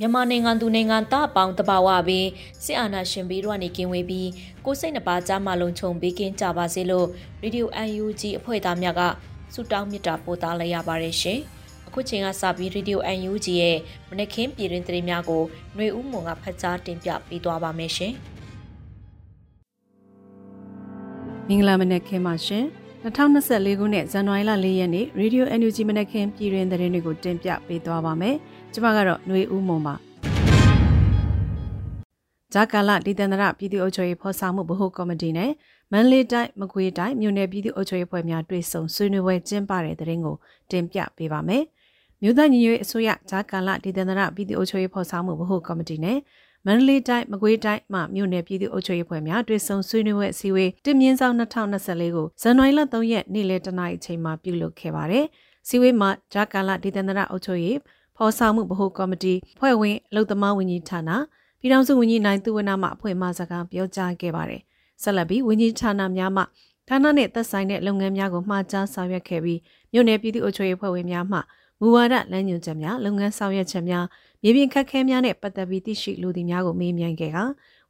မြန်မာနိုင်ငံသူနိုင်ငံသားအပေါင်းတဘာဝပင်စစ်အာဏာရှင်ပြီးတော့နေကင်းဝေးပြီးကိုစိတ်နှပါကြားမှလုံခြုံပေးကင်းကြပါစေလို့ရေဒီယို UNG အဖွဲ့သားများကဆုတောင်းမေတ္တာပို့သလိုက်ရပါတယ်ရှင်။အခုချိန်ကစပြီးရေဒီယို UNG ရဲ့မနက်ခင်းပြည်တွင်သတင်းများကိုຫນွေဦးမွန်ကဖတ်ကြားတင်ပြပေးသွားပါမယ်ရှင်။မင်္ဂလာမနက်ခင်းပါရှင်။ 2024ခုနှစ်ဇန်နဝါရီလ4ရက်နေ့ Radio NUG မနက်ခင်းပြည်တွင်သတင်းတွေကိုတင်ပြပေးသွားပါမယ်။ကျွန်မကတော့ຫນွေဦးမုံပါ။ဂျာကာလဒေသန္တရပြည်သူ့အုပ်ချုပ်ရေးဖော်ဆောင်မှုဗဟိုကော်မတီနဲ့မန္တလေးတိုင်းမကွေးတိုင်းမြို့နယ်ပြည်သူ့အုပ်ချုပ်ရေးဖွဲ့များတွေ့ဆုံဆွေးနွေးပွဲကျင်းပတဲ့သတင်းကိုတင်ပြပေးပါမယ်။မြို့သားညီညွတ်ရေးအစိုးရဂျာကာလဒေသန္တရပြည်သူ့အုပ်ချုပ်ရေးဖော်ဆောင်မှုဗဟိုကော်မတီနဲ့ မန္တလေးတိုင်းမကွေးတိုင်းမှမြို့နယ်ပြည်သူ့အုပ်ချုပ်ရေးဖွဲ့များတွေ့ဆုံဆွေးနွေးပွဲအစည်းအဝေးတင်မြင့်ဆောင်2024ကိုဇန်နဝါရီလ3ရက်နေ့လယ်တနာရီအချိန်မှာပြုလုပ်ခဲ့ပါတယ်။စည်းဝေးမှာဂျာကာလာဒေသန္တရအုပ်ချုပ်ရေးဖော်ဆောင်မှုဗဟိုကော်မတီဖွဲ့ဝင်အလုသမားဝန်ကြီးဌာနပြည်ထောင်စုဝန်ကြီးနိုင်သူဝနမှအဖွဲ့မှစကားပြောကြားခဲ့ပါတယ်။ဆက်လက်ပြီးဝန်ကြီးဌာနများမှဌာနနဲ့သက်ဆိုင်တဲ့လုပ်ငန်းများကိုမှာကြားဆောင်ရွက်ခဲ့ပြီးမြို့နယ်ပြည်သူ့အုပ်ချုပ်ရေးဖွဲ့ဝင်များမှ မူဝါဒလမ်းညွှန်ချက်များလုပ်ငန်းဆောင်ရွက်ချက်များမြေပြင်ခက်ခဲများနဲ့ပတ်သက်ပြီးသိရှိလူသည်များကိုမေးမြန်းခဲ့က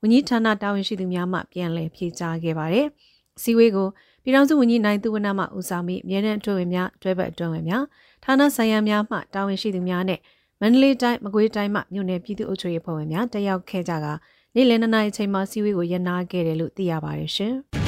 ဝန်ကြီးဌာနတာဝန်ရှိသူများမှပြန်လည်ဖြေကြားခဲ့ပါတယ်။စီဝေးကိုပြည်ထောင်စုဝန်ကြီးနိုင်သူဝနမှဦးဆောင်ပြီးမြေတန်းအတွင်းဝင်များတွဲဘက်အတွင်းဝင်များဌာနဆိုင်ရာများမှတာဝန်ရှိသူများနဲ့မန္တလေးတိုင်းမကွေးတိုင်းမှမြို့နယ်ပြည်သူ့အုပ်ချုပ်ရေးဖွဲ့ဝင်များတက်ရောက်ခဲ့ကြကနေ့လယ်၂နာရီအချိန်မှာစီဝေးကိုရနာခဲ့တယ်လို့သိရပါတယ်ရှင်။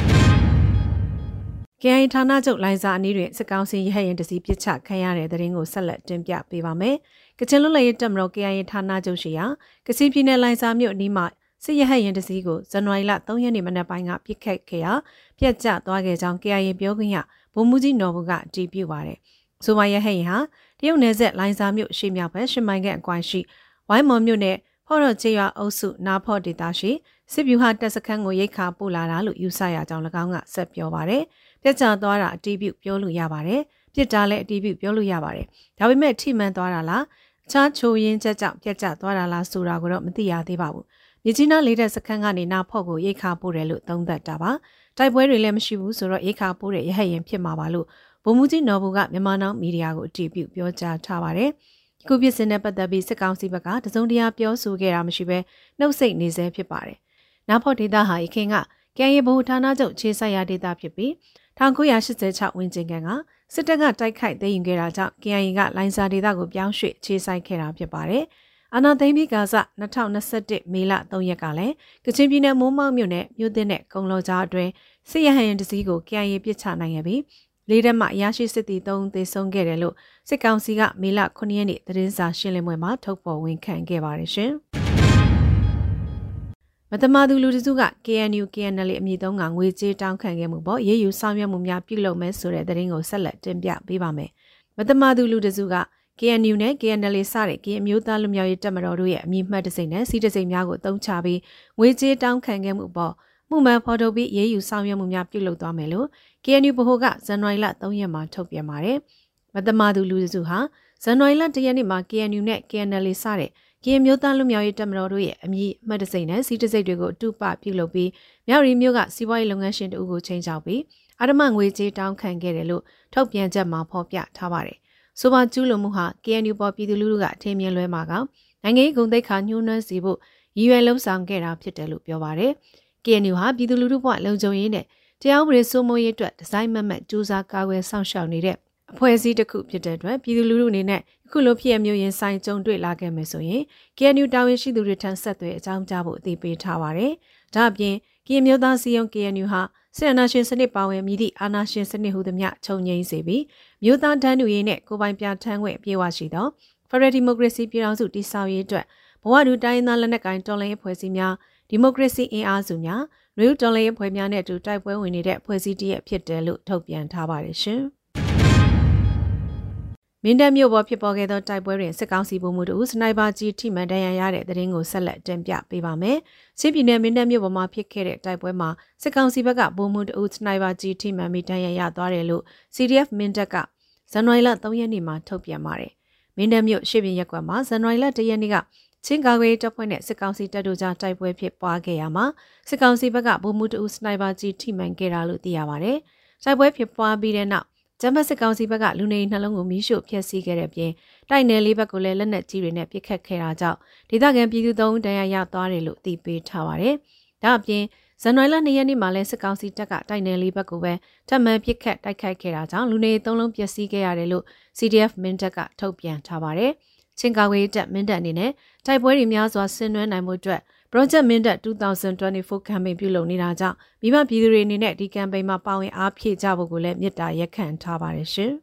KI ဌာနချုပ်လိုင်စာအနီးတွင်စစ်ကောင်စီရဟရင်တစီပစ်ချခံရတဲ့တဲ့ရင်ကိုဆက်လက်တင်ပြပေးပါမယ်။ကချင်လွတ်လပ်ရေးတပ်မတော် KI ဌာနချုပ်ရှိရာကစီပြည်နယ်လိုင်စာမြို့အနီးမှာစစ်ရဟရင်တစီကိုဇန်နဝါရီလ3ရက်နေ့မနက်ပိုင်းကပြစ်ခတ်ခဲ့ရာပြက်ကျသွားခဲ့ကြောင်း KI ပြောခွင့်ရဗိုလ်မှူးကြီးနော်ဘူးကအတည်ပြုပါတယ်။ဆိုပါရဟရင်ဟာတရုတ်နယ်စပ်လိုင်စာမြို့ရှေ့မြောက်ဘက်ရှမိုင်ကအကွိုင်းရှိဝိုင်းမော်မြို့နယ်ဖော်တော်ချေရွာအုပ်စုနာဖော့ဒေတာရှိစစ်ဗျူဟာတပ်စခန်းကိုရိတ်ခါပို့လာတာလို့ယူဆရကြောင်း၎င်းကဆက်ပြောပါတယ်။ ပြက်ကျသွားတာအတီးပြုတ်ပြောလို့ရပါတယ်ပြစ်တာလည်းအတီးပြုတ်ပြောလို့ရပါတယ်ဒါပေမဲ့ထိမှန်သွားတာလားအခြားချိုရင်းချက်ကြောင့်ပြက်ကျသွားတာလားဆိုတာကိုတော့မသိရသေးပါဘူးမြကြီးနားလေးတဲ့စခန်းကနေနာဖော့ကိုရိတ်ခါပို့တယ်လို့သုံးသပ်တာပါတိုက်ပွဲတွေလည်းမရှိဘူးဆိုတော့ရိတ်ခါပို့တဲ့ရဟရင်ဖြစ်မှာပါလို့ဗိုလ်မှူးကြီးနော်ဘူကမြန်မာနောင်မီဒီယာကိုအတည်ပြုပြောကြားထားပါတယ်ခုပြစ်စင်တဲ့ပတ်သက်ပြီးစစ်ကောင်စီဘက်ကတစုံတရာပြောဆိုခဲ့တာမရှိဘဲနှုတ်ဆက်နေဆဲဖြစ်ပါတယ်။နာဖော့ဒေတာဟာရခင်ကကံရဘုဌာနချုပ်ခြေဆိုင်ရာဒေတာဖြစ်ပြီး 1986ဝန်းကျင်ကန်ကစစ်တပ်ကတိုက်ခိုက်သိမ်းယူခဲ့တာကြောင့် KIA ကလိုင်စာဒေသကိုပြောင်းရွှေ့ခြေဆိုင်ခဲ့တာဖြစ်ပါတယ်။အာနာသိမ့်ပြီးကာစ2021မေလ3ရက်ကလည်းကချင်ပြည်နယ်မိုးမောက်မြို့နယ်မြို့သစ်နဲ့ကုံလောကြားအတွင်းစစ်ရဟန်တစည်းကို KIA ပစ်ချနိုင်ခဲ့ပြီးလေးတက်မှရရှိစစ်တီ3သေဆုံးခဲ့တယ်လို့စစ်ကောင်စီကမေလ9ရက်နေ့သတင်းစာရှင်းလင်းပွဲမှာထုတ်ဖော်ဝန်ခံခဲ့ပါတယ်ရှင်။ မတမာသူလူတစုက KNU KNL အမည်သုံးကငွေကြေးတောင်းခံခဲ့မှုပေါ့ရေးယူဆောင်ရွက်မှုများပြုလုပ်မယ်ဆိုတဲ့သတင်းကိုဆက်လက်တင်ပြပေးပါမယ်။မတမာသူလူတစုက KNU နဲ့ KNL စတဲ့ကရင်အမျိုးသားလူမျိုးရေးတပ်မတော်တို့ရဲ့အမည်မှတ်တစိမ့်နဲ့စီးတစိမ့်များကိုအသုံးချပြီးငွေကြေးတောင်းခံခဲ့မှုပေါ့မှုမှန်ဖော်ထုတ်ပြီးရေးယူဆောင်ရွက်မှုများပြုလုပ်သွားမယ်လို့ KNU ဗဟိုကဇန်နဝါရီလ3ရက်မှာထုတ်ပြန်ပါတယ်။မတမာသူလူတစုဟာဇန်နဝါရီလ1ရက်နေ့မှာ KNU နဲ့ KNL စတဲ့ ကရင်မျိုးသားလူမျိုးရေးတပ်မတော်တို့ရဲ့အမည်မှတ်တစိမ့်နဲ့စီးတစိမ့်တွေကိုအတုပပြုလုပ်ပြီးမြောက်ရီမျိုးကစီးပွားရေးလုပ်ငန်းရှင်တို့ကိုချိန်ချောက်ပြီးအာဓမငွေကြေးတောင်းခံခဲ့တယ်လို့ထုတ်ပြန်ချက်မှာဖော်ပြထားပါတယ်။ဆိုပါကျူးလွန်မှုဟာ KNU ပေါ်ပြည်သူလူထုကအထင်မြင်လွဲမှာကနိုင်ငံရေးဂုဏ်သိက္ခာညှိုးနှွမ်းစီဖို့ရည်ရွယ်လှုံ့ဆော်ခဲ့တာဖြစ်တယ်လို့ပြောပါတယ်။ KNU ဟာပြည်သူလူထုဘဝလုံခြုံရေးနဲ့တရားဥပဒေစိုးမိုးရေးအတွက်ဒီဇိုင်းမမတ်စူးစမ်းကာကွယ်ဆောင်ရှောက်နေတဲ့ အဖွဲ့အစည်းတစ်ခုဖြစ်တဲ့အတွက်ပြည်သူလူထုအနေနဲ့အခုလိုဖြစ်ရမျိုးရင်ဆိုင်ကြုံတွေ့လာခဲ့မယ်ဆိုရင် KNU တာဝန်ရှိသူတွေထံဆက်သွယ်အကြောင်းကြားဖို့အသိပေးထားပါတယ်။ဒါ့အပြင်ကရင်မျိုးသားစီယုံ KNU ဟာစစ်အာဏာရှင်စနစ်ပါဝင်မြည်သည့်အာဏာရှင်စနစ်ဟုသမျှခြုံငိမ့်စေပြီးမြို့သားတန်းတူရေးနဲ့ကိုပိုင်ပြဋ္ဌာန်းခွင့်အပြည့်အဝရှိသော Federal Democracy ပြည်ထောင်စုတည်ဆောက်ရေးအတွက်ဘဝတူတိုင်းသားလက်နက်ကိုင်တော်လှန်ရေးဖွဲ့စည်းများဒီမိုကရေစီအင်အားစုများနယူးတော်လှန်ရေးဖွဲ့များနဲ့အတူတိုက်ပွဲဝင်နေတဲ့ဖွဲ့စည်းတည်းဖြစ်တယ်လို့ထုတ်ပြန်ထားပါတယ်ရှင်။ မင်းတပ်မြို့ပေါ်ဖြစ်ပေါ်ခဲ့သောတိုက်ပွဲတွင်စစ်ကောင်စီဗိုလ်မှူးတို့စနိုက်ပါကြီးထိမှန်ဒဏ်ရာရတဲ့တဲ့ရင်ကိုဆက်လက်တင်ပြပေးပါမယ်။စစ်ပြည်နယ်မင်းတပ်မြို့ပေါ်မှာဖြစ်ခဲ့တဲ့တိုက်ပွဲမှာစစ်ကောင်စီဘက်ကဗိုလ်မှူးတို့စနိုက်ပါကြီးထိမှန်ပြီးဒဏ်ရာရသွားတယ်လို့ CDF မင်းတပ်ကဇန်နဝါရီလ3ရက်နေ့မှာထုတ်ပြန်ပါတယ်။မင်းတပ်မြို့ရှေ့ပြင်ရက်ကွက်မှာဇန်နဝါရီလ1ရက်နေ့ကချင်းကာကွယ်တပ်ဖွဲ့နဲ့စစ်ကောင်စီတပ်တို့ကြားတိုက်ပွဲဖြစ်ပွားခဲ့ရမှာစစ်ကောင်စီဘက်ကဗိုလ်မှူးတို့စနိုက်ပါကြီးထိမှန်ခဲ့တာလို့သိရပါတယ်။တိုက်ပွဲဖြစ်ပွားပြီးတဲ့နောက် ဂျမတ်စစ်ကောင်စီဘက်ကလူနေနှလုံးကိုမီးရှို့ဖျက်ဆီးခဲ့တဲ့ပြင်တိုက်နယ်လေးဘက်ကိုလည်းလက်နက်ကြီးတွေနဲ့ပစ်ခတ်ခဲ့တာကြောင့်ဒေသခံပြည်သူသုံးတရားရသွားတယ်လို့သိပေးထားပါတယ်။ဒါအပြင်ဇန်နဝါရီလ2ရက်နေ့မှာလဲစစ်ကောင်စီတပ်ကတိုက်နယ်လေးဘက်ကိုပဲထပ်မံပစ်ခတ်တိုက်ခိုက်ခဲ့တာကြောင့်လူနေသုံးလုံးပျက်စီးခဲ့ရတယ်လို့ CDF မင်းတပ်ကထုတ်ပြန်ထားပါတယ်။ချင်းကာဝေးတပ်မင်းတပ်အနေနဲ့တိုက်ပွဲတွေများစွာဆင်နွှဲနိုင်မှုအတွက် Project Mindat 2024 campaign ပြုလုပ်နေတာကြောင့်မိဘပြည်သူတွေအနေနဲ့ဒီ campaign မှာပါဝင်အားဖြည့်ကြဖို့ကိုလည်းမြစ်တာရက်ခံထားပါတယ်ရှင်။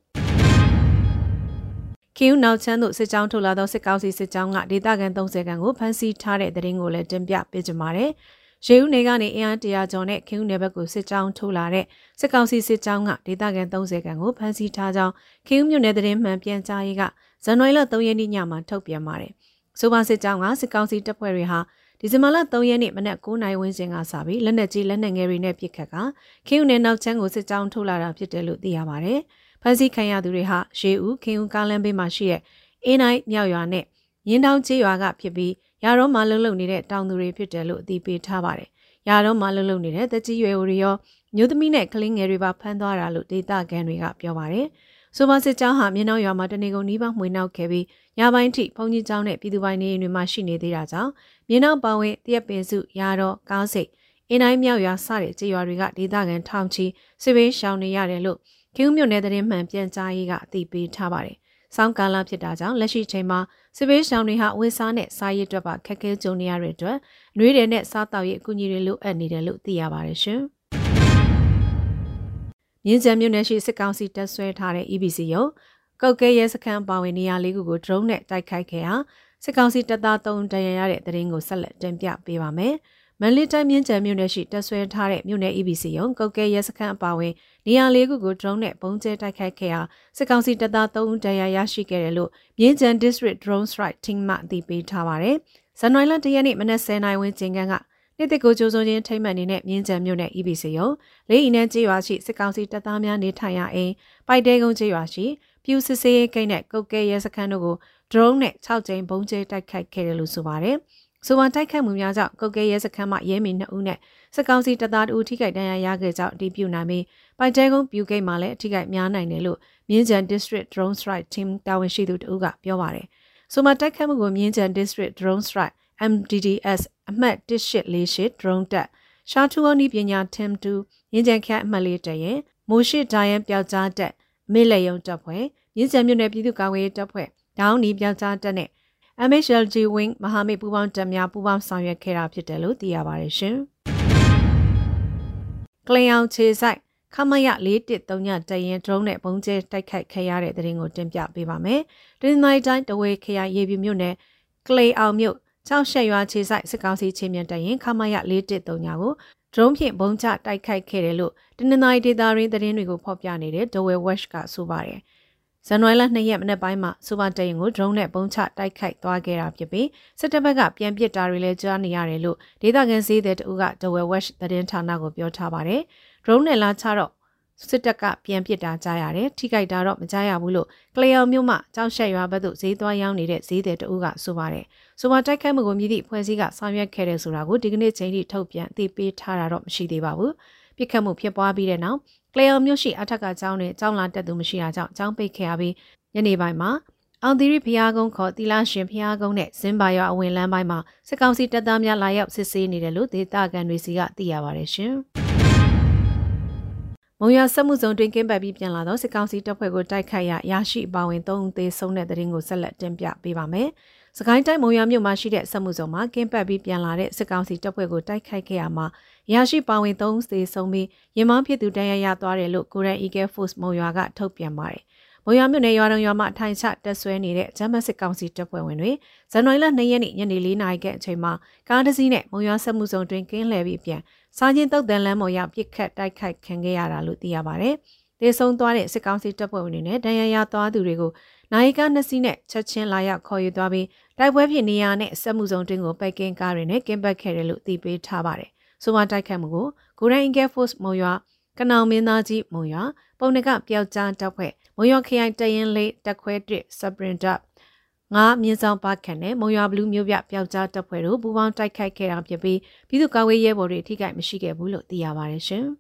ကင်းနောက်ချမ်းသို့စစ်ကြောင်းထုတ်လာသောစစ်ကောင်စီစစ်ကြောင်းကဒေသခံ30ခန်းကိုဖမ်းဆီးထားတဲ့တဲ့ရင်ကိုလည်းတင်ပြပေးကြပါမယ်။ရေဦးနယ်ကနေအင်အား100ကျော်နဲ့ခင်းဦးနယ်ဘက်ကိုစစ်ကြောင်းထုတ်လာတဲ့စစ်ကောင်စီစစ်ကြောင်းကဒေသခံ30ခန်းကိုဖမ်းဆီးထားကြောင်းခင်းဦးမြို့နယ်သတင်းမှန်ပြန်ကြားရေးကဇန်နဝါရီလ3ရက်နေ့ညမှာထုတ်ပြန်ပါတယ်။ဆိုပါစစ်ကြောင်းကစစ်ကောင်စီတပ်ဖွဲ့တွေဟာ ဒီဇင်ဘာလ3ရက်နေ့မနက်9:00နာရီဝန်းကျင်ကစပြီးလက်နက်ကြီးလက်နက်ငယ်တွေနဲ့ပစ်ခတ်ကခင်းဦးနယ်နောက်ချမ်းကိုစစ်ကြောင်းထုတ်လာတာဖြစ်တယ်လို့သိရပါတယ်။ဖမ်းဆီးခံရသူတွေဟာရေဦးခင်းဦးကားလမ်းဘေးမှာရှိတဲ့အင်းနိုင်မြောက်ရွာနဲ့ရင်းတောင်ကျေးရွာကဖြစ်ပြီးရာတော့မှလုံလုံနေတဲ့တောင်သူတွေဖြစ်တယ်လို့အသိပေးထားပါတယ်။ရာတော့မှလုံလုံနေတဲ့တကြီးရွယ်တွေရောမျိုးသမီးနဲ့ကလေးငယ်တွေပါဖမ်းသွားတာလို့ဒေသခံတွေကပြောပါတယ်။ ဆိုပါစစ်ကြောင်းဟာမြင်းနှောင်းရွာမှာတနေကုန်နီးပါးမှွေနှောက်ခဲ့ပြီးညပိုင်းထိဘုံကြီးကျောင်းနဲ့ပြည်သူပိုင်းနေအိမ်တွေမှာရှိနေသေးတာကြောင့်မြင်းနှောင်းပဝင်းတရက်ပင်စုရာတော့ကားစိတ်အင်းတိုင်းမြောက်ရွာစတဲ့ကြေးရွာတွေကဒေသခံထောင်ချီစစ်ဘေးရှောင်နေရတယ်လို့ကျင်းမြို့နယ်သတင်းမှန်ပြန်ကြားရေးကအသိပေးထားပါတယ်။ဆောင်းကာလဖြစ်တာကြောင့်လက်ရှိချိန်မှာစစ်ဘေးရှောင်တွေဟာဝေစားနဲ့စားရည်အတွက်ပါခက်ခဲကြုံနေရတဲ့အတွက်နှွေးတယ်နဲ့စားတောက်ရေးအကူအညီတွေလိုအပ်နေတယ်လို့သိရပါတယ်ရှင်။ မြင်းကြံမြို့နယ်ရှိစစ်ကောင်စီတပ်ဆွဲထားတဲ့ EBC ရုံကုတ်ကဲရဲစခန်းပါဝင်နေရာလေးခုကို drone နဲ့တိုက်ခိုက်ခဲ့ဟာစစ်ကောင်စီတပ်သား3တရရတဲ့တရင်ကိုဆက်လက်တင်ပြပေးပါမယ်။မန်လေးတိုင်းမြင်းကြံမြို့နယ်ရှိတပ်ဆွဲထားတဲ့မြို့နယ် EBC ရုံကုတ်ကဲရဲစခန်းအပါဝင်နေရာလေးခုကို drone နဲ့ပုံကျဲတိုက်ခိုက်ခဲ့ဟာစစ်ကောင်စီတပ်သား3တရရရှိခဲ့တယ်လို့မြင်းကြံ District Drone Strike Team မှအသိပေးထားပါတယ်။ဇန်နဝါရီလ1ရက်နေ့မနက်10:00နာရီဝန်းကျင်က နေ့တစ်ကိုကြိုးစုံချင်းထိမ့်မှန်နေတဲ့မြင်းကြံမြို့နယ် EBC ရုံလေးအီနန်းကျေးရွာရှိစစ်ကောင်စီတပ်သားများနေထိုင်ရာအိမ်ပိုက်တဲကုန်းကျေးရွာရှိပြူစစ်စေးကိန်းနဲ့ကုတ်ကဲရဲစခန်းတို့ကို drone နဲ့6ကြိမ်ဘုံကျဲတိုက်ခိုက်ခဲ့တယ်လို့ဆိုပါတယ်။ဆိုပါတိုက်ခိုက်မှုများကြောင့်ကုတ်ကဲရဲစခန်းမှရဲမီ2ဦးနဲ့စစ်ကောင်စီတပ်သားတို့ထိခိုက်ဒဏ်ရာရခဲ့ကြောင်းအတည်ပြုနိုင်ပြီးပိုက်တဲကုန်းပြူကိန်းမှာလည်းအထိခိုက်များနိုင်တယ်လို့မြင်းကြံ District Drone Strike Team တာဝန်ရှိသူတို့ကပြောပါတယ်။ဆိုပါတိုက်ခိုက်မှုကိုမြင်းကြံ District Drone Strike MDDS အမှတ်1848 drone တက်ရှာထူအောနီပညာ Tim 2ရင်းကြံခန့်အမှတ်လေးတက်ရဲ့မိုးရှိဒိုင်ယန်ပျောက်ကြားတက်မေလက်ယုံတပ်ဖွဲ့ရင်းကြံမြို့နယ်ပြည်သူ့ကာကွယ်ရေးတပ်ဖွဲ့ဒေါင်းနီပျောက်ကြားတက်နဲ့ MHLG Wing မဟာမိတ်ပူးပေါင်းတပ်များပူးပေါင်းဆောင်ရွက်ခဲ့တာဖြစ်တယ်လို့သိရပါတယ်ရှင်။ကလင်အောင်ခြေဆိုင်ခမရ4139တရင် drone နဲ့ပုံကျဲတိုက်ခိုက်ခဲ့ရတဲ့တဲ့ရင်ကိုတင်ပြပေးပါမယ်။ဒီနိုင်တိုင်းတဝဲခရရေပြမြို့နယ်ကလေအောင်မြို့ ကြောက်ရှက်ရွာခြေဆိုင်စစ်ကောင်စီချင်းမြန်တရင်ခမရ413ညာကိုဒရုန်းဖြင့်ဘုံချတိုက်ခိုက်ခဲ့တယ်လို့တနင်္လာရီဒေတာရင်းသတင်းတွေကိုဖော်ပြနေတဲ့ Dowell West ကဆိုပါတယ်။ဇန်နဝါရီလ2ရက်မနေ့ပိုင်းမှာစူပါတရင်ကိုဒရုန်းနဲ့ဘုံချတိုက်ခိုက်သွားခဲ့တာဖြစ်ပြီးစစ်တပ်ဘက်ကပြန်ပစ်တာတွေလည်းကြားနေရတယ်လို့ဒေသခံစည်းတဲ့တဦးက Dowell West သတင်းဌာနကိုပြောထားပါတယ်။ဒရုန်းနဲ့လာချတော့ စစ်တပ်ကပြန်ပစ်တာကြားရတယ်ထိခိုက်တာတော့မကြားရဘူးလို့ကလျော်မြို့မှကြောက်ရှက်ရွာဘက်သို့ဈေးသွားရောင်းနေတဲ့ဈေးသည်တဦးကဆိုပါတယ်ဆိုပါတိုက်ခိုက်မှုကိုမြည်သည့်ဖွဲ့စည်းကဆောင်ရွက်ခဲ့တယ်ဆိုတာကိုဒီကနေ့ချိန်ထိထုတ်ပြန်အသိပေးထားတာတော့မရှိသေးပါဘူးပြစ်ခတ်မှုဖြစ်ပွားပြီးတဲ့နောက်ကလျော်မြို့ရှိအထက်ကကျောင်းနဲ့ကျောင်းလာတက်သူမရှိတာကြောင့်ကျောင်းပိတ်ခဲ့ရပြီးညနေပိုင်းမှာအောင်သီရိဖျားကုန်းခေါ်တီလာရှင်ဖျားကုန်းနဲ့ဇင်ဘာရွာအဝင်လမ်းပိုင်းမှာစစ်ကောင်စီတပ်သားများလာရောက်စစ်ဆေးနေတယ်လို့ဒေသခံတွေစီကသိရပါတယ်ရှင်။မုံ ရဆက်မှုစုံတွင်ကင်းပတ်ပြီးပြန်လာသောစစ်ကောင်စီတပ်ဖွဲ့ကိုတိုက်ခိုက်ရရရှိပါဝင်၃ဦးသေဆုံးတဲ့တဲ့ရင်ကိုဆက်လက်တင်ပြပေးပါမယ်။စကိုင်းတိုင်းမုံရမြို့မှာရှိတဲ့ဆက်မှုစုံမှာကင်းပတ်ပြီးပြန်လာတဲ့စစ်ကောင်စီတပ်ဖွဲ့ကိုတိုက်ခိုက်ခဲ့ရမှာရရှိပါဝင်၃ဦးသေဆုံးပြီးရင်မောင်းဖြစ်သူတန်ရရသွားတယ်လို့ကိုရန် Eagle Force မုံရွာကထုတ်ပြန်ပါတယ်။ မုံရွာမြို့နယ်ရွာတော်ရွာမှာထိုင်ချတက်ဆွဲနေတဲ့ဂျမတ်စစ်ကောင်စီတပ်ဖွဲ့ဝင်တွေဇန်နဝါရီလ2ရက်နေ့ညနေ4နာရီခန့်အချိန်မှာကားတစ်စီးနဲ့မုံရွာဆက်မှုစုံတွင်ကင်းလှည့်ပြီးပြန်စားချင်းတုတ်တန်လမ်းပေါ်ရောက်ပြစ်ခတ်တိုက်ခိုက်ခံခဲ့ရတာလို့သိရပါဗျ။ဒေဆုံးသွားတဲ့စစ်ကောင်စီတပ်ဖွဲ့ဝင်တွေနဲ့ဒဏ်ရာရသွားသူတွေကိုနိုင်ကနှစ်စီးနဲ့ချက်ချင်းလာရောက်ခေါ်ယူသွားပြီးတိုက်ပွဲဖြစ်နေရတဲ့ဆက်မှုစုံတွင်ကိုပိုက်ကင်းကားတွေနဲ့ကင်းပတ်ခဲ့တယ်လို့သိပေးထားပါတယ်။ဆိုမတိုက်ခတ်မှုကိုကိုရိုင်းကဲဖော့စ်မုံရွာကနောင်မင်းသားကြီးမုံရွာပုံနကပျောက်ကြားတပ်ဖွဲ့ မုံရွာခရိုင်တရင်လေးတက်ခွဲတစ်စပရင်တပ်ငါမြင်းဆောင်ပါခန့်နဲ့မုံရွာဘလူးမျိုးပြပျောက်ကြားတပ်ဖွဲ့တို့ပူးပေါင်းတိုက်ခိုက်ခဲ့တာဖြစ်ပြီးပြည်သူ့ကာကွယ်ရေးဘော်တွေထိခိုက်မရှိခဲ့ဘူးလို့သိရပါတယ်ရှင်။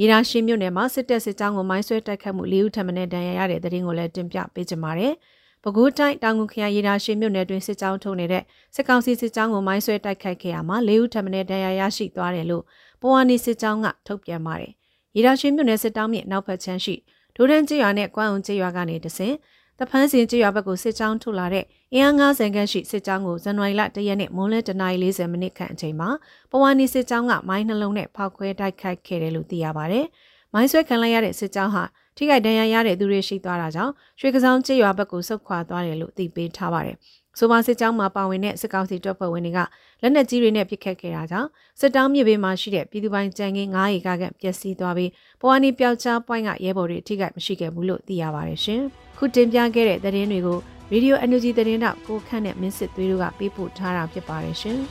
ရေဒါရှင်မြို့နယ်မှာစစ်တပ်စစ်ကြောင်းကိုမိုင်းဆွဲတိုက်ခတ်မှု၄ဦးထပ်မံတန်ရာရတဲ့တဲ့ရင်ကိုလည်းတင်ပြပေးကြပါမယ်။ပဲခူးတိုင်းတောင်ငူခရိုင်ရေဒါရှင်မြို့နယ်တွင်စစ်ကြောင်းထုတ်နေတဲ့စစ်ကောင်စီစစ်ကြောင်းကိုမိုင်းဆွဲတိုက်ခိုက်ခဲ့ရမှာ၄ဦးထပ်မံတန်ရာရရှိသွားတယ်လို့ပဝါနီစစ်ကြောင်းကထုတ်ပြန်ပါတယ်။ ရေဒါရှင်မြို့နယ်စစ်တောင်းမြင့်နောက်ဖက်ချမ်းရှိဒိုဒန်ကျေးရွာနဲ့ကွမ်းအောင်ကျေးရွာကနေတဆင်တဖန်းစင်ကြေးရွာဘက်ကိုစစ်ကြောင်းထုတ်လာတဲ့အင်အား90ခန့်ရှိစစ်ကြောင်းကိုဇန်နဝါရီလ1ရက်နေ့မွန်းလယ်10:40မိနစ်ခန့်အချိန်မှာပဝါနီစစ်ကြောင်းကမိုင်းနှလုံးနဲ့ဖောက်ခွဲတိုက်ခိုက်ခဲ့တယ်လို့သိရပါဗျ။မိုင်းဆွဲခံလိုက်ရတဲ့စစ်ကြောင်းဟာထိခိုက်ဒဏ်ရာရတဲ့သူတွေရှိသွားတာကြောင့်ရွှေကစောင်းကြေးရွာဘက်ကိုဆုတ်ခွာသွားတယ်လို့သိပေးထားပါတယ်။ ဆိုပါစစ်ကြောင်းမှာပါဝင်တဲ့စစ်ကောင်စီတပ်ဖွဲ့ဝင်တွေကလက်နက်ကြီးတွေနဲ့ပစ်ခတ်ခဲ့တာကြောင့်စစ်တောင်းမြေပေးမှာရှိတဲ့ပြည်သူပိုင်ကြံငင်း9ရေကကပျက်စီးသွားပြီးပဝါနီပျောက်ကြားပွိုင်းကရဲဘော်တွေထိခိုက်မရှိခဲ့ဘူးလို့သိရပါတယ်ရှင်။ခုတင်ပြခဲ့တဲ့သတင်းတွေကို Radio Energy သတင်းတော့ကိုခန့်နဲ့မင်းစစ်သွေးတို့ကပေးပို့ထားတာဖြစ်ပါတယ်ရှင်။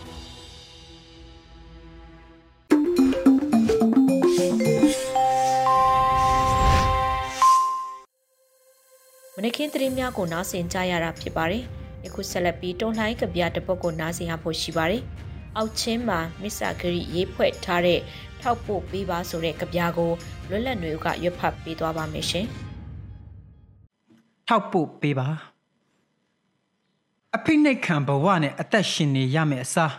မနခင်သတင်းများကိုနားဆင်ကြရတာဖြစ်ပါတယ်။ ယခုဆက်လက်ပြီးတွန်လှိုင်းကဗျာတစ်ပုဒ်ကိုနားဆင်ရဖို့ရှိပါတယ်။အောက်ချင်းမှာမစ္ဆာဂရီရေးဖွဲ့ထားတဲ့ထောက်ပို့ပေးပါဆိုတဲ့ကဗျာကိုလွတ်လပ်နေကရွတ်ဖတ်ပေးသွားပါမယ်ရှင်။ထောက်ပို့ပေးပါအဖိနှိတ်ခံဘဝနဲ့အသက်ရှင်နေရမယ်အစား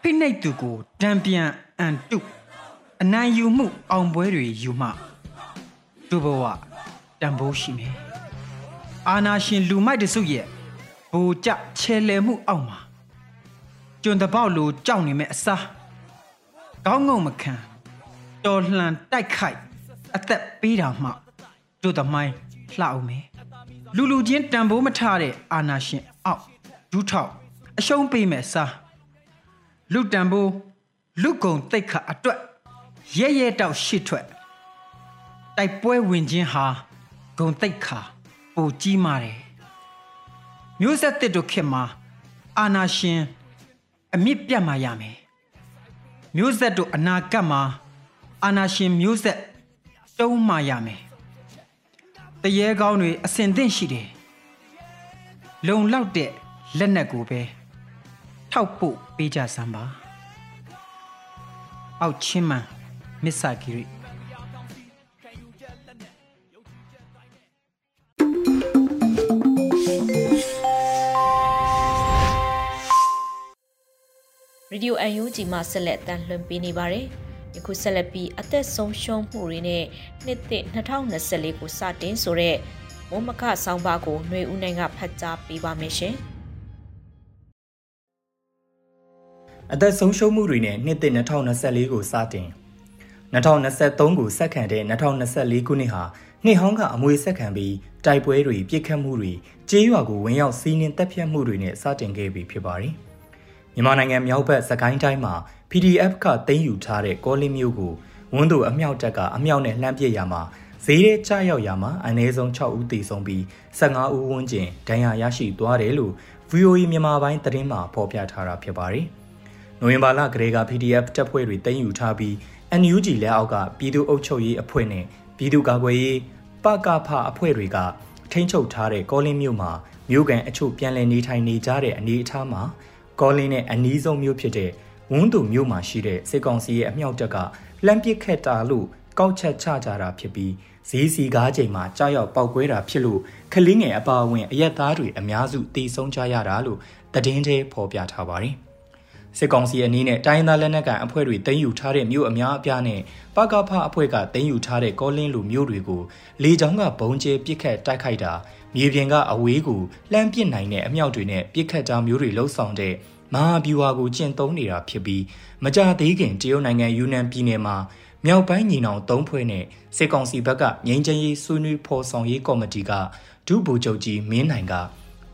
ဖိနှိတ်သူကိုတံပြန်အန်တုအနိုင်ယူမှုအောင်ပွဲတွေယူမှဒုဘဝတံပိုးရှိမယ်အာနာရှင်လူမိုက်တစုရဲ့ ဘူကြချဲလဲမှုအောက်မှာကျွန်းတပေါက်လိုကြောက်နေမဲ့အစားကောင်းငုံမခံတော်လှန်တိုက်ခိုက်အသက်ပေးတာမှတို့သမိုင်းလှအောင်မယ်လူလူချင်းတန်ဖိုးမထတဲ့အာနာရှင်အောက်ဒူးထောက်အရှုံးပေးမယ်စားလူတန်ဖိုးလူကုံတိတ်ခါအတွက်ရဲရဲတောက်ရှစ်ထွက်တိုက်ပွဲဝင်ခြင်းဟာဂုံတိတ်ခါပိုကြီးမာတယ် မျိုးဆက်တစ်တို့ခေတ်မှာအာနာရှင်အမြင့်ပြတ်မှရမယ်မျိုးဆက်တို့အနာဂတ်မှာအာနာရှင်မျိုးဆက်တုံးမှရမယ်တရေကောင်းတွေအစင်သင့်ရှိတယ်လုံလောက်တဲ့လက်နက်ကိုပဲထောက်ဖို့ပေးကြစမ်းပါအောက်ချင်းမှမစ္ဆာဂီရီ ရေဒီယိုအန်ယူဂျီမှဆက်လက်တန်လှန်ပေးနေပါတယ်။ယခုဆက်လက်ပြီးအသက်ဆုံးရှုံးမှုတွေနဲ့နှစ်သစ်2024ကိုစတင်ဆိုတဲ့မုံမခဆောင်းပါးကိုຫນွေဦးနိုင်ကဖတ်ကြားပေးပါမယ်ရှင်။အသက်ဆုံးရှုံးမှုတွေနဲ့နှစ်သစ်2024ကိုစတင်2023ကိုစက္ကန့်တဲ့2024ခုနှစ်ဟာနှစ်ဟောင်းကအမွေဆက်ခံပြီးတိုက်ပွဲတွေပြစ်ခတ်မှုတွေကြေးရွာကိုဝင်ရောက်စီးနှင်းတပ်ဖြတ်မှုတွေနဲ့စတင်ခဲ့ပြီဖြစ်ပါတယ်။ မြန်မာနိုင်ငံမြောက်ဘက်စကိုင်းတိုင်းမှာ PDF ကသိမ်းယူထားတဲ့ကောလင်းမျိုးကိုဝန်းသူအမြောက်တက်ကအမြောက်နဲ့လှမ်းပစ်ရမှာဈေးထဲကျရောက်ရမှာအနည်းဆုံး6ဦးသေဆုံးပြီး15ဦးဝန်းကျင်ဒဏ်ရာရရှိသွားတယ်လို့ VOA မြန်မာပိုင်းသတင်းမှာဖော်ပြထားတာဖြစ်ပါတယ်။နိုဝင်ဘာလကလေးက PDF တပ်ဖွဲ့တွေသိမ်းယူထားပြီး NUG လက်အောက်ကပြည်သူ့အုပ်ချုပ်ရေးအဖွဲ့နဲ့ပြည်သူ့ကာကွယ်ရေးပကဖအဖွဲ့တွေကထိန်းချုပ်ထားတဲ့ကောလင်းမြို့မှာမြို့ကန်အချို့ပြန်လည်နေထိုင်နေကြတဲ့အနေအထားမှာ ကောလင်းနဲ့အနီးဆုံးမြို့ဖြစ်တဲ့ဝန်းသူမြို့မှာရှိတဲ့စစ်ကောင်စီရဲ့အမြောက်တပ်ကလှမ်းပစ်ခတ်တာလို့ကောက်ချက်ချကြတာဖြစ်ပြီးဈေးစီကားချိန်မှာကြားရောက်ပောက်ကွဲတာဖြစ်လို့ခလင်းငယ်အပါအဝင်အရက်သားတွေအများစုတေဆုံးကြရတာလို့သတင်းထဲဖော်ပြထားပါတယ်။ စစ်ကောင်စီအနေနဲ့တိုင်းသားလက်နက်ကန်အဖွဲ့တွေတင်ယူထားတဲ့မြို့အများအပြားနဲ့ပကဖအဖွဲ့ကတင်ယူထားတဲ့ကောလင်းလူမြို့တွေကိုလေကြောင်းကဘုံကျဲပစ်ခတ်တိုက်ခိုက်တာမြေပြင်ကအဝေးကိုလှမ်းပစ်နိုင်တဲ့အမြောက်တွေနဲ့ပစ်ခတ်ကြောင်းမျိုးတွေလှုပ်ဆောင်တဲ့မဟာဗျူဟာကိုကျင့်သုံးနေတာဖြစ်ပြီးမကြသေးခင်တရုတ်နိုင်ငံယူနန်ပြည်နယ်မှာမြောက်ပိုင်းညီနောင်၃ဖွဲ့နဲ့စစ်ကောင်စီဘက်ကငြိမ်းချမ်းရေးဆွေးနွေးဖော်ဆောင်ရေးကော်မတီကဒုဗိုလ်ချုပ်ကြီးမင်းနိုင်က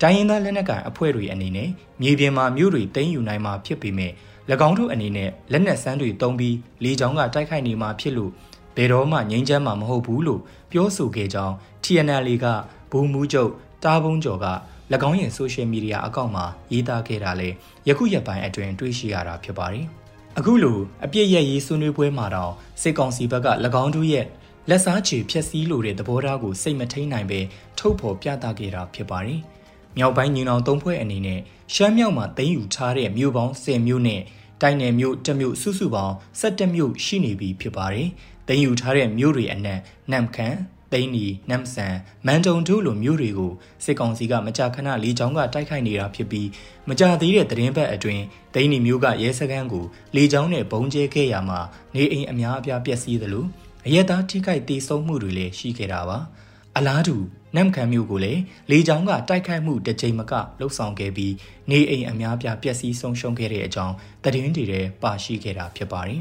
တိုင်းရင်းသားလက်နက်ကိုင်အဖွဲ့တွေအနေနဲ့မြေပြင်မှာမြို့တွေသိမ်းယူနိုင်မှာဖြစ်ပေမဲ့၎င်းတို့အနေနဲ့လက်နက်စမ်းတွေတုံးပြီးလေကြောင်းကတိုက်ခိုက်နေမှာဖြစ်လို့ဘယ်တော့မှငြိမ်းချမ်းမှာမဟုတ်ဘူးလို့ပြောဆိုခဲ့ကြောင်း TNL ကဘူမူးချုပ်တားဘုံကျော်က၎င်းရဲ့ဆိုရှယ်မီဒီယာအကောင့်မှာရေးသားခဲ့တာလေယခုရက်ပိုင်းအတွင်းတွေ့ရှိရတာဖြစ်ပါတယ်။အခုလိုအပြစ်ရရေးဆွေးနွေးပွဲမှာတော့စစ်ကောင်စီဘက်က၎င်းတို့ရဲ့လက်စားချေဖြက်စီးလိုတဲ့သဘောထားကိုစိတ်မထိန်နိုင်ပဲထုတ်ဖော်ပြသခဲ့တာဖြစ်ပါတယ်။ မြောက်ပိုင်းညီနောင်သုံးဖွဲ့အနေနဲ့ရှမ်းမြောက်မှာတင်ယူထားတဲ့မြို့ပေါင်း10မြို့နဲ့တိုင်းနယ်မြို့တစ်မြို့စုစုပေါင်း17မြို့ရှိနေပြီဖြစ်ပါတယ်။တင်ယူထားတဲ့မြို့တွေအနက်နမ်ခမ်းသိန်းနီနမ်ဆန်မန်တုံတို့လိုမျိုးတွေကိုစစ်ကောင်စီကမကြာခဏလေကြောင်းကတိုက်ခိုက်နေတာဖြစ်ပြီးမကြာသေးတဲ့သတင်းပတ်အတွင်းသိန်းနီမျိုးကရဲစခန်းကိုလေကြောင်းနဲ့ဘုံကျဲခဲ့ရမှာနေအိမ်အများအပြားပျက်စီးသလိုအရက်သားထိခိုက်ဒေဆုံးမှုတွေလည်းရှိခဲ့တာပါ အလားတူနမ်ခမ်းမျိုးကိုလည်းလေကြောင်းကတိုက်ခိုက်မှုတစ်ကြိမ်မကလှုပ်ဆောင်ခဲ့ပြီးနေအိမ်အများပြပျက်စီးဆုံးရှုံးခဲ့တဲ့အကြောင်းသတင်းတွေထဲပါရှိခဲ့တာဖြစ်ပါတယ်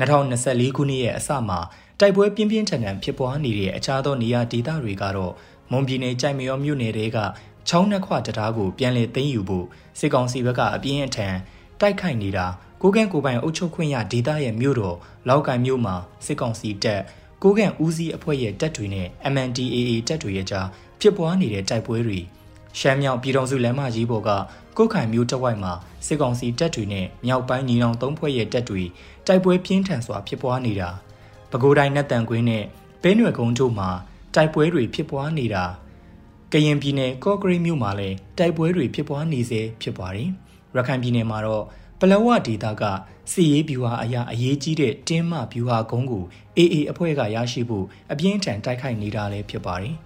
2024ခုနှစ်ရဲ့အစမှာတိုက်ပွဲပြင်းပြင်းထန်ထန်ဖြစ်ပွားနေတဲ့အခြားသောနေရာဒေသတွေကတော့မွန်ပြည်နယ်ကြိုက်မရောမြို့နယ်တွေကချောင်းနှက်ခွတရားကိုပြန်လည်သိမ်းယူဖို့စစ်ကောင်စီဘက်ကအပြင်းအထန်တိုက်ခိုက်နေတာကိုကန့်ကိုပိုင်အုပ်ချုပ်ခွင့်ရဒေသရဲ့မြို့တော်လောက်ကိုင်မြို့မှာစစ်ကောင်စီတပ် ကိုကန့်ဦးစီးအဖွဲ့ရဲ့တပ်တွေနဲ့ MNDAA တပ်တွေရဲ့ကြားဖြစ်ပွားနေတဲ့တိုက်ပွဲတွေရှမ်းမြောက်ပြည်တော်စုလမ်းမကြီးပေါ်ကကုတ်ခိုင်မြို့တဝိုက်မှာစစ်ကောင်စီတပ်တွေနဲ့မြောက်ပိုင်းညီနောင်သုံးဖွဲ့ရဲ့တပ်တွေတိုက်ပွဲပြင်းထန်စွာဖြစ်ပွားနေတာပဲခူးတိုင်းနတ်တန်ကွင်းနဲ့ပဲနွယ်ကုန်းတို့မှာတိုက်ပွဲတွေဖြစ်ပွားနေတာကရင်ပြည်နယ်ကော့ဂရိတ်မြို့မှာလည်းတိုက်ပွဲတွေဖြစ်ပွားနေစေဖြစ်ပါတယ်ရခိုင်ပြည်နယ်မှာတော့ပလဝဒေသက စီရေးဗျူဟာအရာအရေးကြီးတဲ့တင်းမဗျူဟာကုန်းကို AA အဖွဲ့ကရရှိဖို့အပြင်းထန်တိုက်ခိုက်နေတာလည်းဖြစ်ပါတယ်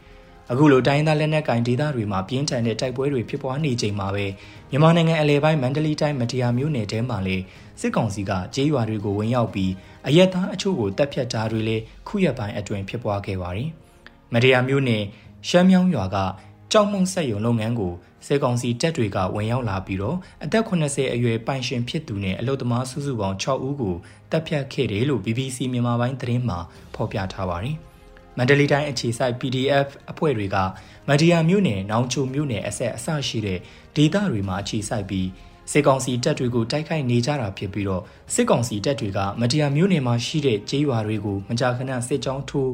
အခုလိုတိုင်းသားလက်နက်ကင်ဒေသတွေမှာပြင်းထန်တဲ့တိုက်ပွဲတွေဖြစ်ပွားနေချိန်မှာပဲမြန်မာနိုင်ငံအလဲပိုင်းမန္တလေးတိုင်းမတရားမြို့နယ်ထဲမှာလေစစ်ကောင်စီကကြေးရွာတွေကိုဝင်ရောက်ပြီးအရက်သားအချို့ကိုတပ်ဖြတ်တာတွေလည်းခုရက်ပိုင်းအတွင်းဖြစ်ပွားခဲ့ပါတယ်။မတရားမျိုးနဲ့ရှမ်းမြောင်းရွာက ကြောက်မုံဆက်ယုံလုပ်ငန်းကိုစေကောင်စီတပ်တွေကဝင်ရောက်လာပြီးတော့အသက်80အရွယ်ပိုင်ရှင်ဖြစ်သူနဲ့အလုသမားစုစုပေါင်း6ဦးကိုတပ်ဖြတ်ခဲ့တယ်လို့ BBC မြန်မာပိုင်းသတင်းမှာဖော်ပြထားပါတယ်။မန္တလေးတိုင်းအခြေစိုက် PDF အဖွဲ့တွေကမဒီယာမြို့နယ်နောင်ချိုမြို့နယ်အဆက်အဆရှိတဲ့ဒေသတွေမှာအခြေစိုက်ပြီးစစ်ကောင်စီတပ်တွေကိုတိုက်ခိုက်နေကြတာဖြစ်ပြီးတော့စစ်ကောင်စီတပ်တွေကမတရားမျိုးနယ်မှာရှိတဲ့ကျေးရွာတွေကိုမကြာခဏစစ်ကြောင်းထိုး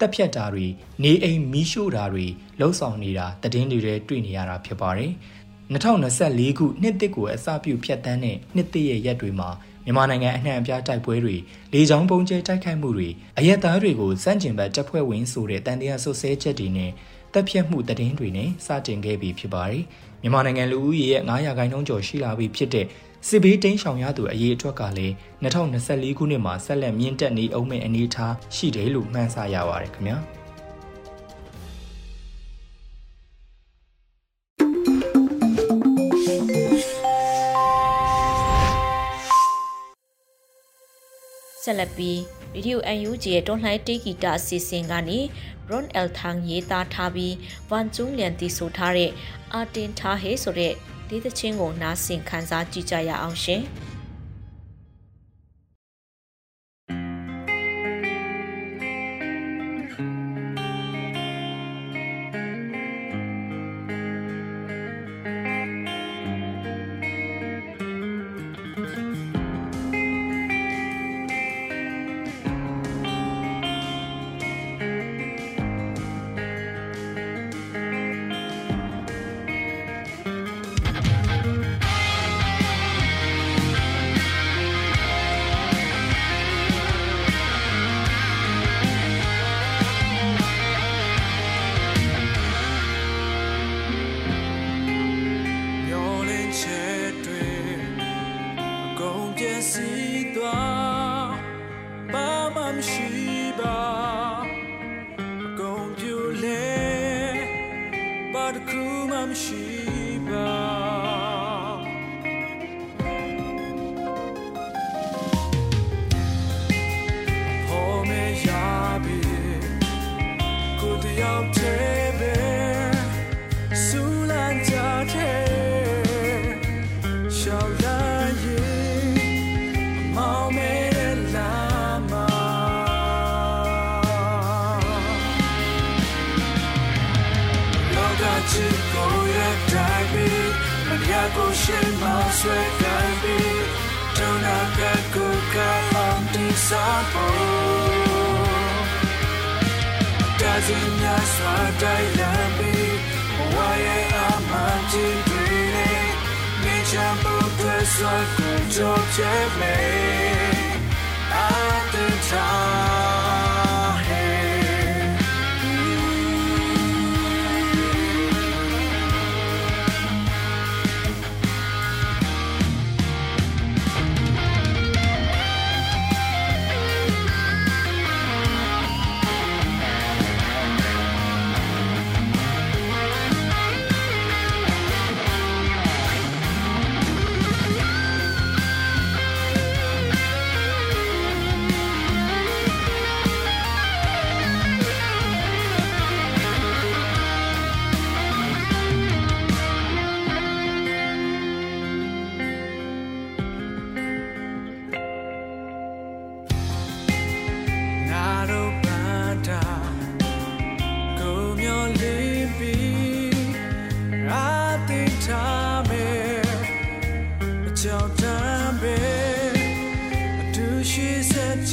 တပ်ဖြတ်တာတွေနေအိမ်မီးရှို့တာတွေလှုပ်ဆောင်နေတာတည်င်းတွေတွေ့နေရတာဖြစ်ပါတယ်2024ခုနှစ်တစ်ကိုအစပြုဖြတ်တန်းတဲ့နှစ်တစ်ရဲ့ရက်တွေမှာမြန်မာနိုင်ငံအနှံ့အပြားတိုက်ပွဲတွေလေကြောင်းပုံကျဲတိုက်ခိုက်မှုတွေအရက်သားတွေကိုစန့်ကျင်ဘက်တပ်ဖွဲ့ဝင်ဆိုတဲ့တန်တရားဆွဆဲချက်တွေနဲ့တပ်ဖြတ်မှုတည်င်းတွေနဲ့စတင်ခဲ့ပြီးဖြစ်ပါတယ်မြန်မာနိုင်ငံလူဦးရေရဲ့900ခိုင်နှုန်းကျော်ရှိလာပြီဖြစ်တဲ့ စစ်ဘေးတိမ်းရှောင်ရသူအရေးအတွက်ကလည်း2024ခုနှစ်မှာဆက်လက်မြင့်တက်နေအောင်မဲ့အနေအထားရှိတယ်လို့မှန်းဆရပါတယ်ခင်ဗျာဆက်လက်ပြီး Radio UNG ရဲ့တွန်လှိုင်းတေးဂီတအစီအစဉ်ကနေ Ron El Thang ရေးသားထားပြီးဝန်ကျုံလျန်တီဆိုထားတဲ့အာတင်ထားဟေဆိုတဲ့ ဒီသချင်းကိုနားဆင်ခန်းစားကြည့်ကြရအောင်ရှင်။ မရှိပါအကုန်ပြိုလဲဘာတစ်ခုမှမရှိ မဆွဲကို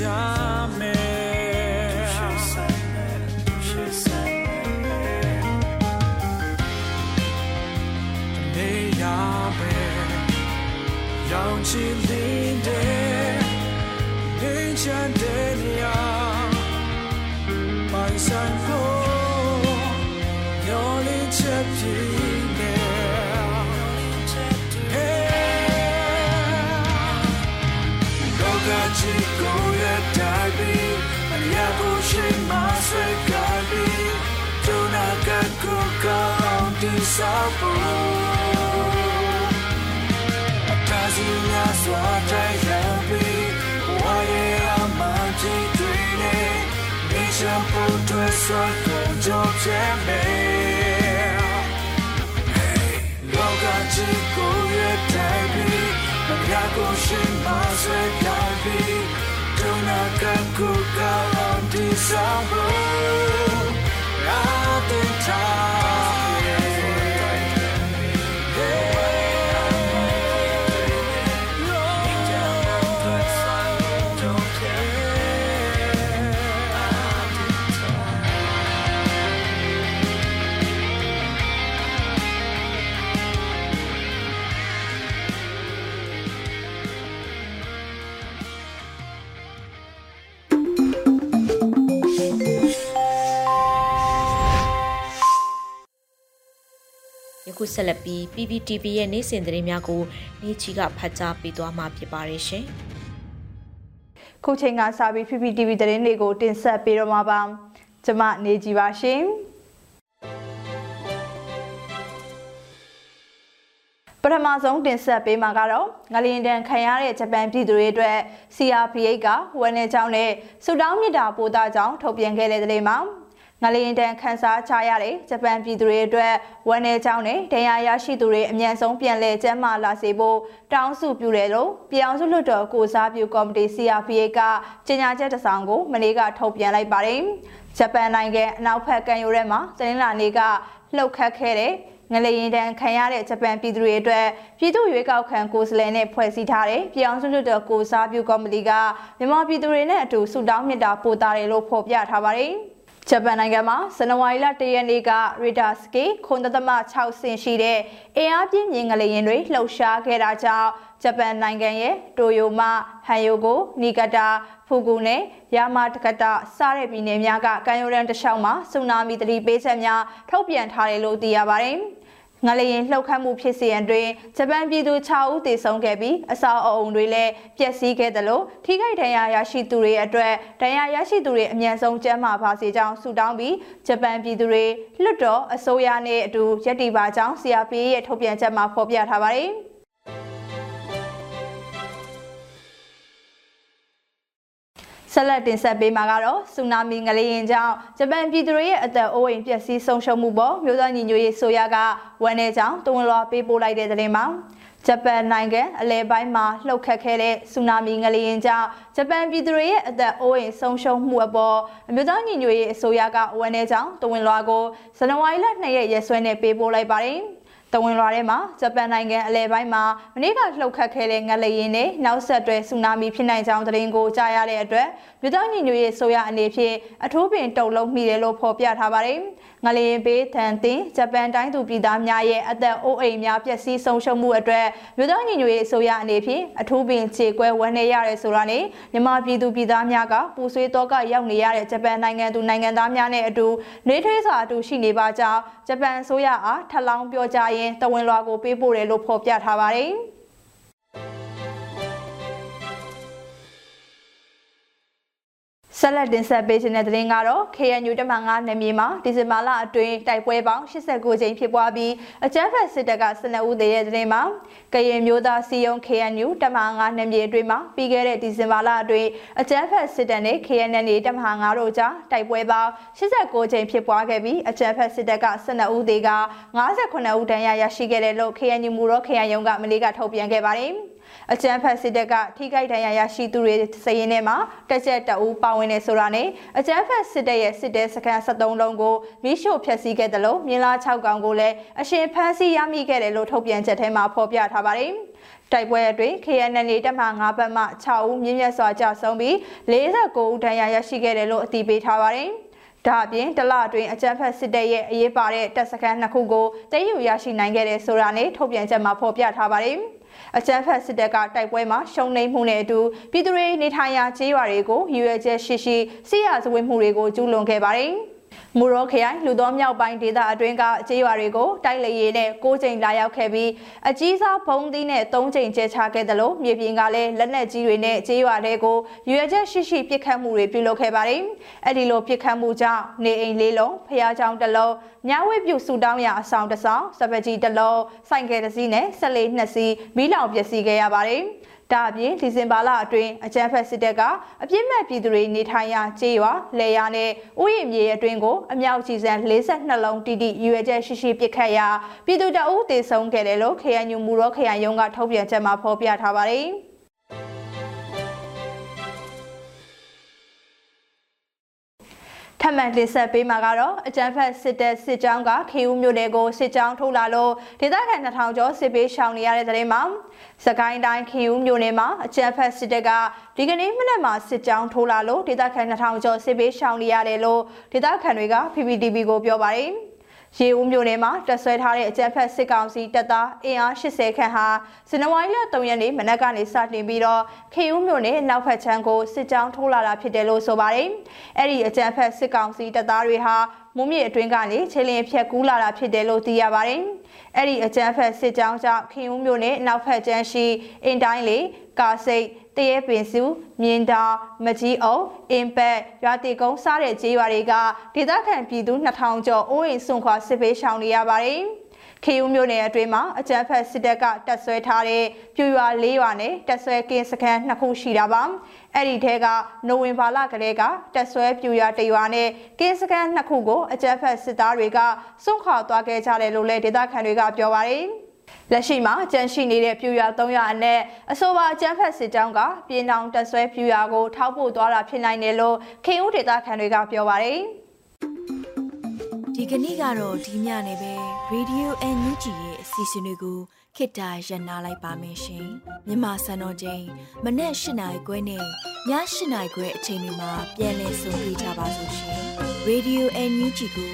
ဆော စီများစွာတိုက်ရပြီးဝါရဲ့အမှန်ကြီးတွေနဲ့နေချမ်းဖို့တွေ့စွာကိုကြောက်ချက်မေလောကကြီးကိုရတဲ့ ခုဆက်လက်ပြီး PPTV ရဲ့နေ့စဉ်သတင်းများကိုနေချီကဖတ်ကြားပေးသွားမှာဖြစ်ပါတယ်ရှင်။ခုချိန်ကစပြီး PPTV သတင်းတွေကိုတင်ဆက်ပေးတော့မှာပါ။ကျွန်မနေကြည်ပါရှင်။ပထမဆုံးတင်ဆက်ပေးမှာကတော့ငလျင်တန်ခံရတဲ့ဂျပန်ပြည်သူတွေအတွက် CRPH ကဝန်내ကြောင်းနဲ့စုတောင်းမြစ်တာပို့တာကြောင်းထုတ်ပြန်ခဲ့တဲ့သတင်းမှာ ငလျင်တန်ခန်းစားချရတဲ့ဂျပန်ပြည်သူတွေအတွက်ဝန်내ကြောင်းနဲ့ဒဏ်ရာရရှိသူတွေအမြန်ဆုံးပြန်လည်ကျန်းမာလာစေဖို့တောင်းဆိုပြုတယ်လို့ပြည်အောင်စုလွှတ်တော်ကိုစားပြုကော်မတီ CRPA ကကြေညာချက်တစ်စောင်ကိုမနေ့ကထုတ်ပြန်လိုက်ပါတယ်။ဂျပန်နိုင်ငံအနောက်ဘက်ကမ်းရိုးထဲမှာတနင်္လာနေ့ကလှုပ်ခတ်ခဲ့တဲ့ငလျင်တန်ခံရတဲ့ဂျပန်ပြည်သူတွေအတွက်ပြည်သူ့ရွေးကောက်ခံကိုယ်စားလှယ်နဲ့ဖွဲ့စည်းထားတဲ့ပြည်အောင်စုလွှတ်တော်ကိုစားပြုကော်မတီကမြန်မာပြည်သူတွေနဲ့အတူဆုတောင်းမြတ်တာပို့တာတယ်လို့ဖော်ပြထားပါတယ်။ ဂျပန်နိုင်ငံမှာဇန်နဝါရီလ၁ရက်နေ့ကရီတာစကီ9.6ဆင်ရှိတဲ့အင်အားပြင်းမြင်ငလျင်တွေလှုပ်ရှားခဲ့တာကြောင့်ဂျပန်နိုင်ငံရဲ့တိုယိုမဟန်ယိုကိုနီဂတာဖူကူနဲ့ယာမာတကတာစတဲ့ပြည်နယ်များကကမ်းရိုးတန်းတစ်လျှောက်မှာဆူနာမီသတိပေးချက်များထုတ်ပြန်ထားတယ်လို့သိရပါတယ်။ ငလျင်လှုပ်ခတ်မှုဖြစ်စဉ်အတွင်းဂျပန်ပြည်သူ6ဦးသေဆုံးခဲ့ပြီးအဆောက်အအုံတွေလည်းပျက်စီးခဲ့တယ်လို့ထိခိုက်ဒဏ်ရာရရှိသူတွေအတွက်ဒဏ်ရာရရှိသူတွေအမြန်ဆုံးကျန်းမာပါစေကြောင်းဆုတောင်းပြီးဂျပန်ပြည်သူတွေလွတ်တော်အစိုးရနဲ့အတူရည်တည်ပါကြောင်း CRP ရဲ့ထုတ်ပြန်ချက်မှာဖော်ပြထားပါတယ်။ ဆဆက်လက်တင်ဆက်ပေးမှာကတော့ဆူနာမီငလျင်ကြောင့်ဂျပန်ပြည်သူတွေရဲ့အသက်အိုးအိမ်ပျက်စီးဆုံးရှုံးမှုပေါ်မြို့သားညီညွတ်ရေးဆိုရကဝန်내ကြောင့်တွန်းလွှာပေးပို့လိုက်တဲ့တဲ့မှာဂျပန်နိုင်ငံအလဲပိုင်းမှာလှုပ်ခတ်ခဲ့တဲ့ဆူနာမီငလျင်ကြောင့်ဂျပန်ပြည်သူတွေရဲ့အသက်အိုးအိမ်ဆုံးရှုံးမှုအပေါ်အမျိုးသားညီညွတ်ရေးအစိုးရကဝန်내ကြောင့်တဝင်လွှာကိုဇန်နဝါရီလ2ရက်ရက်စွဲနဲ့ပေးပို့လိုက်ပါတယ်။ တဝင်လွှာထဲမှာဂျပန်နိုင်ငံအလဲပိုင်းမှာမနေ့ကလှုပ်ခတ်ခဲ့တဲ့ငလျင်နဲ့နောက်ဆက်တွဲဆူနာမီဖြစ်နိုင်ကြောင်းသတင်းကိုကြားရတဲ့အတွက်မြို့တော်ညီညွတ်ရေးဆိုရအနေဖြင့်အထူးပင်တုံလုံးမိတယ်လို့ဖော်ပြထားပါတယ်။ငလျင်ဘေးထန်တင်ဂျပန်တိုင်းသူပြည်သားများရဲ့အသက်အိုးအိမ်များပျက်စီးဆုံးရှုံးမှုအတွက်မြို့တော်ညီညွတ်ရေးဆိုရအနေဖြင့်အထူးပင်ခြေကွဲဝန်းနေရတယ်ဆိုတာနဲ့မြန်မာပြည်သူပြည်သားများကပူဆွေးတော့ကရောက်နေရတဲ့ဂျပန်နိုင်ငံသူနိုင်ငံသားများနဲ့အတူနေထွေးစွာအတူရှိနေပါကြောင်းဂျပန်ဆိုရအားထပ်လောင်းပြောကြားရင်းတဝင်လွှာကိုပေးပို့တယ်လို့ဖော်ပြထားပါတယ်။ ဆက်လက်တင်ဆက်ပေးခြင်းတဲ့သတင်းကတော့ KNU တမန်9နယ်မြေမှာဒီဇင်ဘာလအတွင်းတိုက်ပွဲပေါင်း89ကြိမ်ဖြစ်ပွားပြီးအကြမ်းဖက်စစ်တပ်က12ဦးသေတဲ့သတင်းမှာကရင်မျိုးသားစီယုံ KNU တမန်9နယ်မြေအတွင်းမှာပြီးခဲ့တဲ့ဒီဇင်ဘာလအတွင်းအကြမ်းဖက်စစ်တပ်နဲ့ KNN တမန်9တို့ကြားတိုက်ပွဲပေါင်း89ကြိမ်ဖြစ်ပွားခဲ့ပြီးအကြမ်းဖက်စစ်တပ်က12ဦးသေက58ဦးဒဏ်ရာရရှိခဲ့တယ်လို့ KNU မူရော KNU ကမလေးကထုတ်ပြန်ခဲ့ပါတယ်။ အကြမ်းဖက်စစ်တပ်ကထိခိုက်ဒဏ်ရာရရှိသူတွေစည်ရင်းထဲမှာတက်ချက်တအူးပါဝင်နေဆိုတာနဲ့အကြမ်းဖက်စစ်တပ်ရဲ့စစ်တဲစခန်း73လုံးကိုမိရှို့ဖျက်ဆီးခဲ့တယ်လို့မြင်းလား6កောင်ကိုလည်းအရှင်ဖမ်းဆီးရမိခဲ့တယ်လို့ထုတ်ပြန်ချက်ထဲမှာဖော်ပြထားပါတယ်တိုက်ပွဲအတွင်း KNN တပ်မှ9ဘက်မှ6ဦးမြင့်မြတ်စွာကြာဆုံးပြီး49ဦးဒဏ်ရာရရှိခဲ့တယ်လို့အတည်ပြုထားပါတယ်။ဒါအပြင်တလအတွင်းအကြမ်းဖက်စစ်တပ်ရဲ့အရေးပါတဲ့တပ်စခန်းနှစ်ခုကိုတည်ယူရရှိနိုင်ခဲ့တဲ့ဆိုတာနဲ့ထုတ်ပြန်ချက်မှာဖော်ပြထားပါတယ်။ အကြမ်းဖက်စစ်တပ်ကတိုက်ပွဲမှာရှုံနိမ့်မှုနဲ့အတူပြည်သူတွေနေထိုင်ရာခြေရွာတွေကိုရည်ရွယ်ချက်ရှိရှိစီးရဇဝေမှုတွေကိုကျူးလွန်ခဲ့ပါတယ်။ မူရောခရိုင်လူသောမြောက်ပိုင်းဒေသအတွင်းကကြေးရွာတွေကိုတိုက်လေရေးနဲ့၉ချိန်လာရောက်ခဲ့ပြီးအကြီးစားဘုံသီးနဲ့၃ချိန်ကျဲချခဲ့တယ်လို့မြေပြင်ကလည်းလက်နက်ကြီးတွေနဲ့ကြေးရွာတွေကိုရွေချက်ရှိရှိပစ်ခတ်မှုတွေပြုလုပ်ခဲ့ပါတယ်။အဲ့ဒီလိုပစ်ခတ်မှုကြောင့်နေအိမ်လေးလုံးဖျားချောင်းတစ်လုံးမြဝေပြုဆူတောင်းရအဆောင်တစ်ဆောင်စပကြီးတစ်လုံးစိုင်ကယ်တစ်စီးနဲ့ဆက်လေးနှစ်စီးမီးလောင်ပျက်စီးခဲ့ရပါတယ်။ ဒါအပြင်ဒီဇင်ဘာလအတွင်းအကြမ်းဖက်စစ်တပ်ကအပြစ်မဲ့ပြည်သူတွေနေထိုင်ရာကျေးရွာလေယာနဲ့ဥယျာဉ်မြေအတွင်းကိုအမြောက်ကြီးစံ42လုံးတိတိရွေချက်ရှိရှိပစ်ခတ်ရာပြည်သူတအုပ်တေဆုံးခဲ့တယ်လို့ KNU မူရောခရိုင်ရုံးကထုတ်ပြန်ချက်မှာဖော်ပြထားပါတယ်။ ထပ်မံတင်ဆက်ပေးမှာကတော့အကြံဖက်စစ်တပ်စစ်ကြောင်းကခေဦးမြို့နယ်ကိုစစ်ကြောင်းထုတ်လာလို့ဒေသခံ2000ကျော်စစ်ပေးရှောင်နေရတဲ့တဲ့မှာစကိုင်းတိုင်းခေဦးမြို့နယ်မှာအကြံဖက်စစ်တပ်ကဒီကနေ့မနက်မှာစစ်ကြောင်းထိုးလာလို့ဒေသခံ2000ကျော်စစ်ပေးရှောင်နေရတယ်လို့ဒေသခံတွေက PPTV ကိုပြောပါတယ်။ ရေဦးမြို့နယ်မှာတက်ဆွဲထားတဲ့အကြမ်းဖက်စစ်ကောင်စီတပ်သားအင်အား80ခန့်ဟာဇန်နဝါရီလ3ရက်နေ့မနက်ကနေစတင်ပြီးတော့ခေဦးမြို့နယ်နောက်ဖက်ချမ်းကိုစစ်ကြောင်းထိုးလာတာဖြစ်တယ်လို့ဆိုပါတယ်။အဲ့ဒီအကြမ်းဖက်စစ်ကောင်စီတပ်သားတွေဟာမုံမြစ်အတွင်းကနေခြေလျင်ဖြတ်ကူးလာတာဖြစ်တယ်လို့သိရပါတယ်။အဲ့ဒီအကြမ်းဖက်စစ်ကြောင်းကြောင့်ခေဦးမြို့နယ်နောက်ဖက်ချမ်းရှိအင်တိုင်းလေကာစိတ်တရဲပင်စုမြင်းတာမကြီးအုပ်အင်ပက်ရွာတီကုန်းစားတဲ့ကျေးရွာတွေကဒေသခံပြည်သူ2000ကျော်အိုးအိမ်ဆွန့်ခွာစစ်ပေးရှောင်နေရပါတယ်။ခေဦးမြို့နယ်အတွင်းမှာအကြမ်းဖက်စစ်တပ်ကတပ်ဆွဲထားတဲ့ပြူရွာ၄ရွာနဲ့တပ်ဆွဲကင်းစခန်းနှစ်ခုရှိတာပါ။အဲ့ဒီထဲကနိုဝင်ဘာလကလေးကတပ်ဆွဲပြူရွာတရွာနဲ့ကင်းစခန်းနှစ်ခုကိုအကြမ်းဖက်စစ်သားတွေကစွန့်ခွာသွားခဲ့ကြတယ်လို့လည်းဒေသခံတွေကပြောပါတယ်။ လက်ရှိမှာကြန့်ရှိနေတဲ့ပြူရွာ300အနက်အဆိုပါကျန်းဖက်စစ်ကြောင်းကပြည်နောင်တက်ဆွဲပြူရွာကိုထောက်ပို့သွားတာဖြစ်နိုင်တယ်လို့ခေဦးဒေသခံတွေကပြောပါတယ်ဒီကနေ့ကတော့ဒီညနေပဲ Radio NUG ရဲ့အစီအစဉ်လေးကိုခေတ္တရနာလိုက်ပါမယ်ရှင်မြန်မာစံတော်ချိန်မနေ့၈နိုင်ခွဲနဲ့ည၈နိုင်ခွဲအချိန်တွေမှာပြောင်းလဲဆိုပြကြပါလို့ရှင် Radio NUG ကို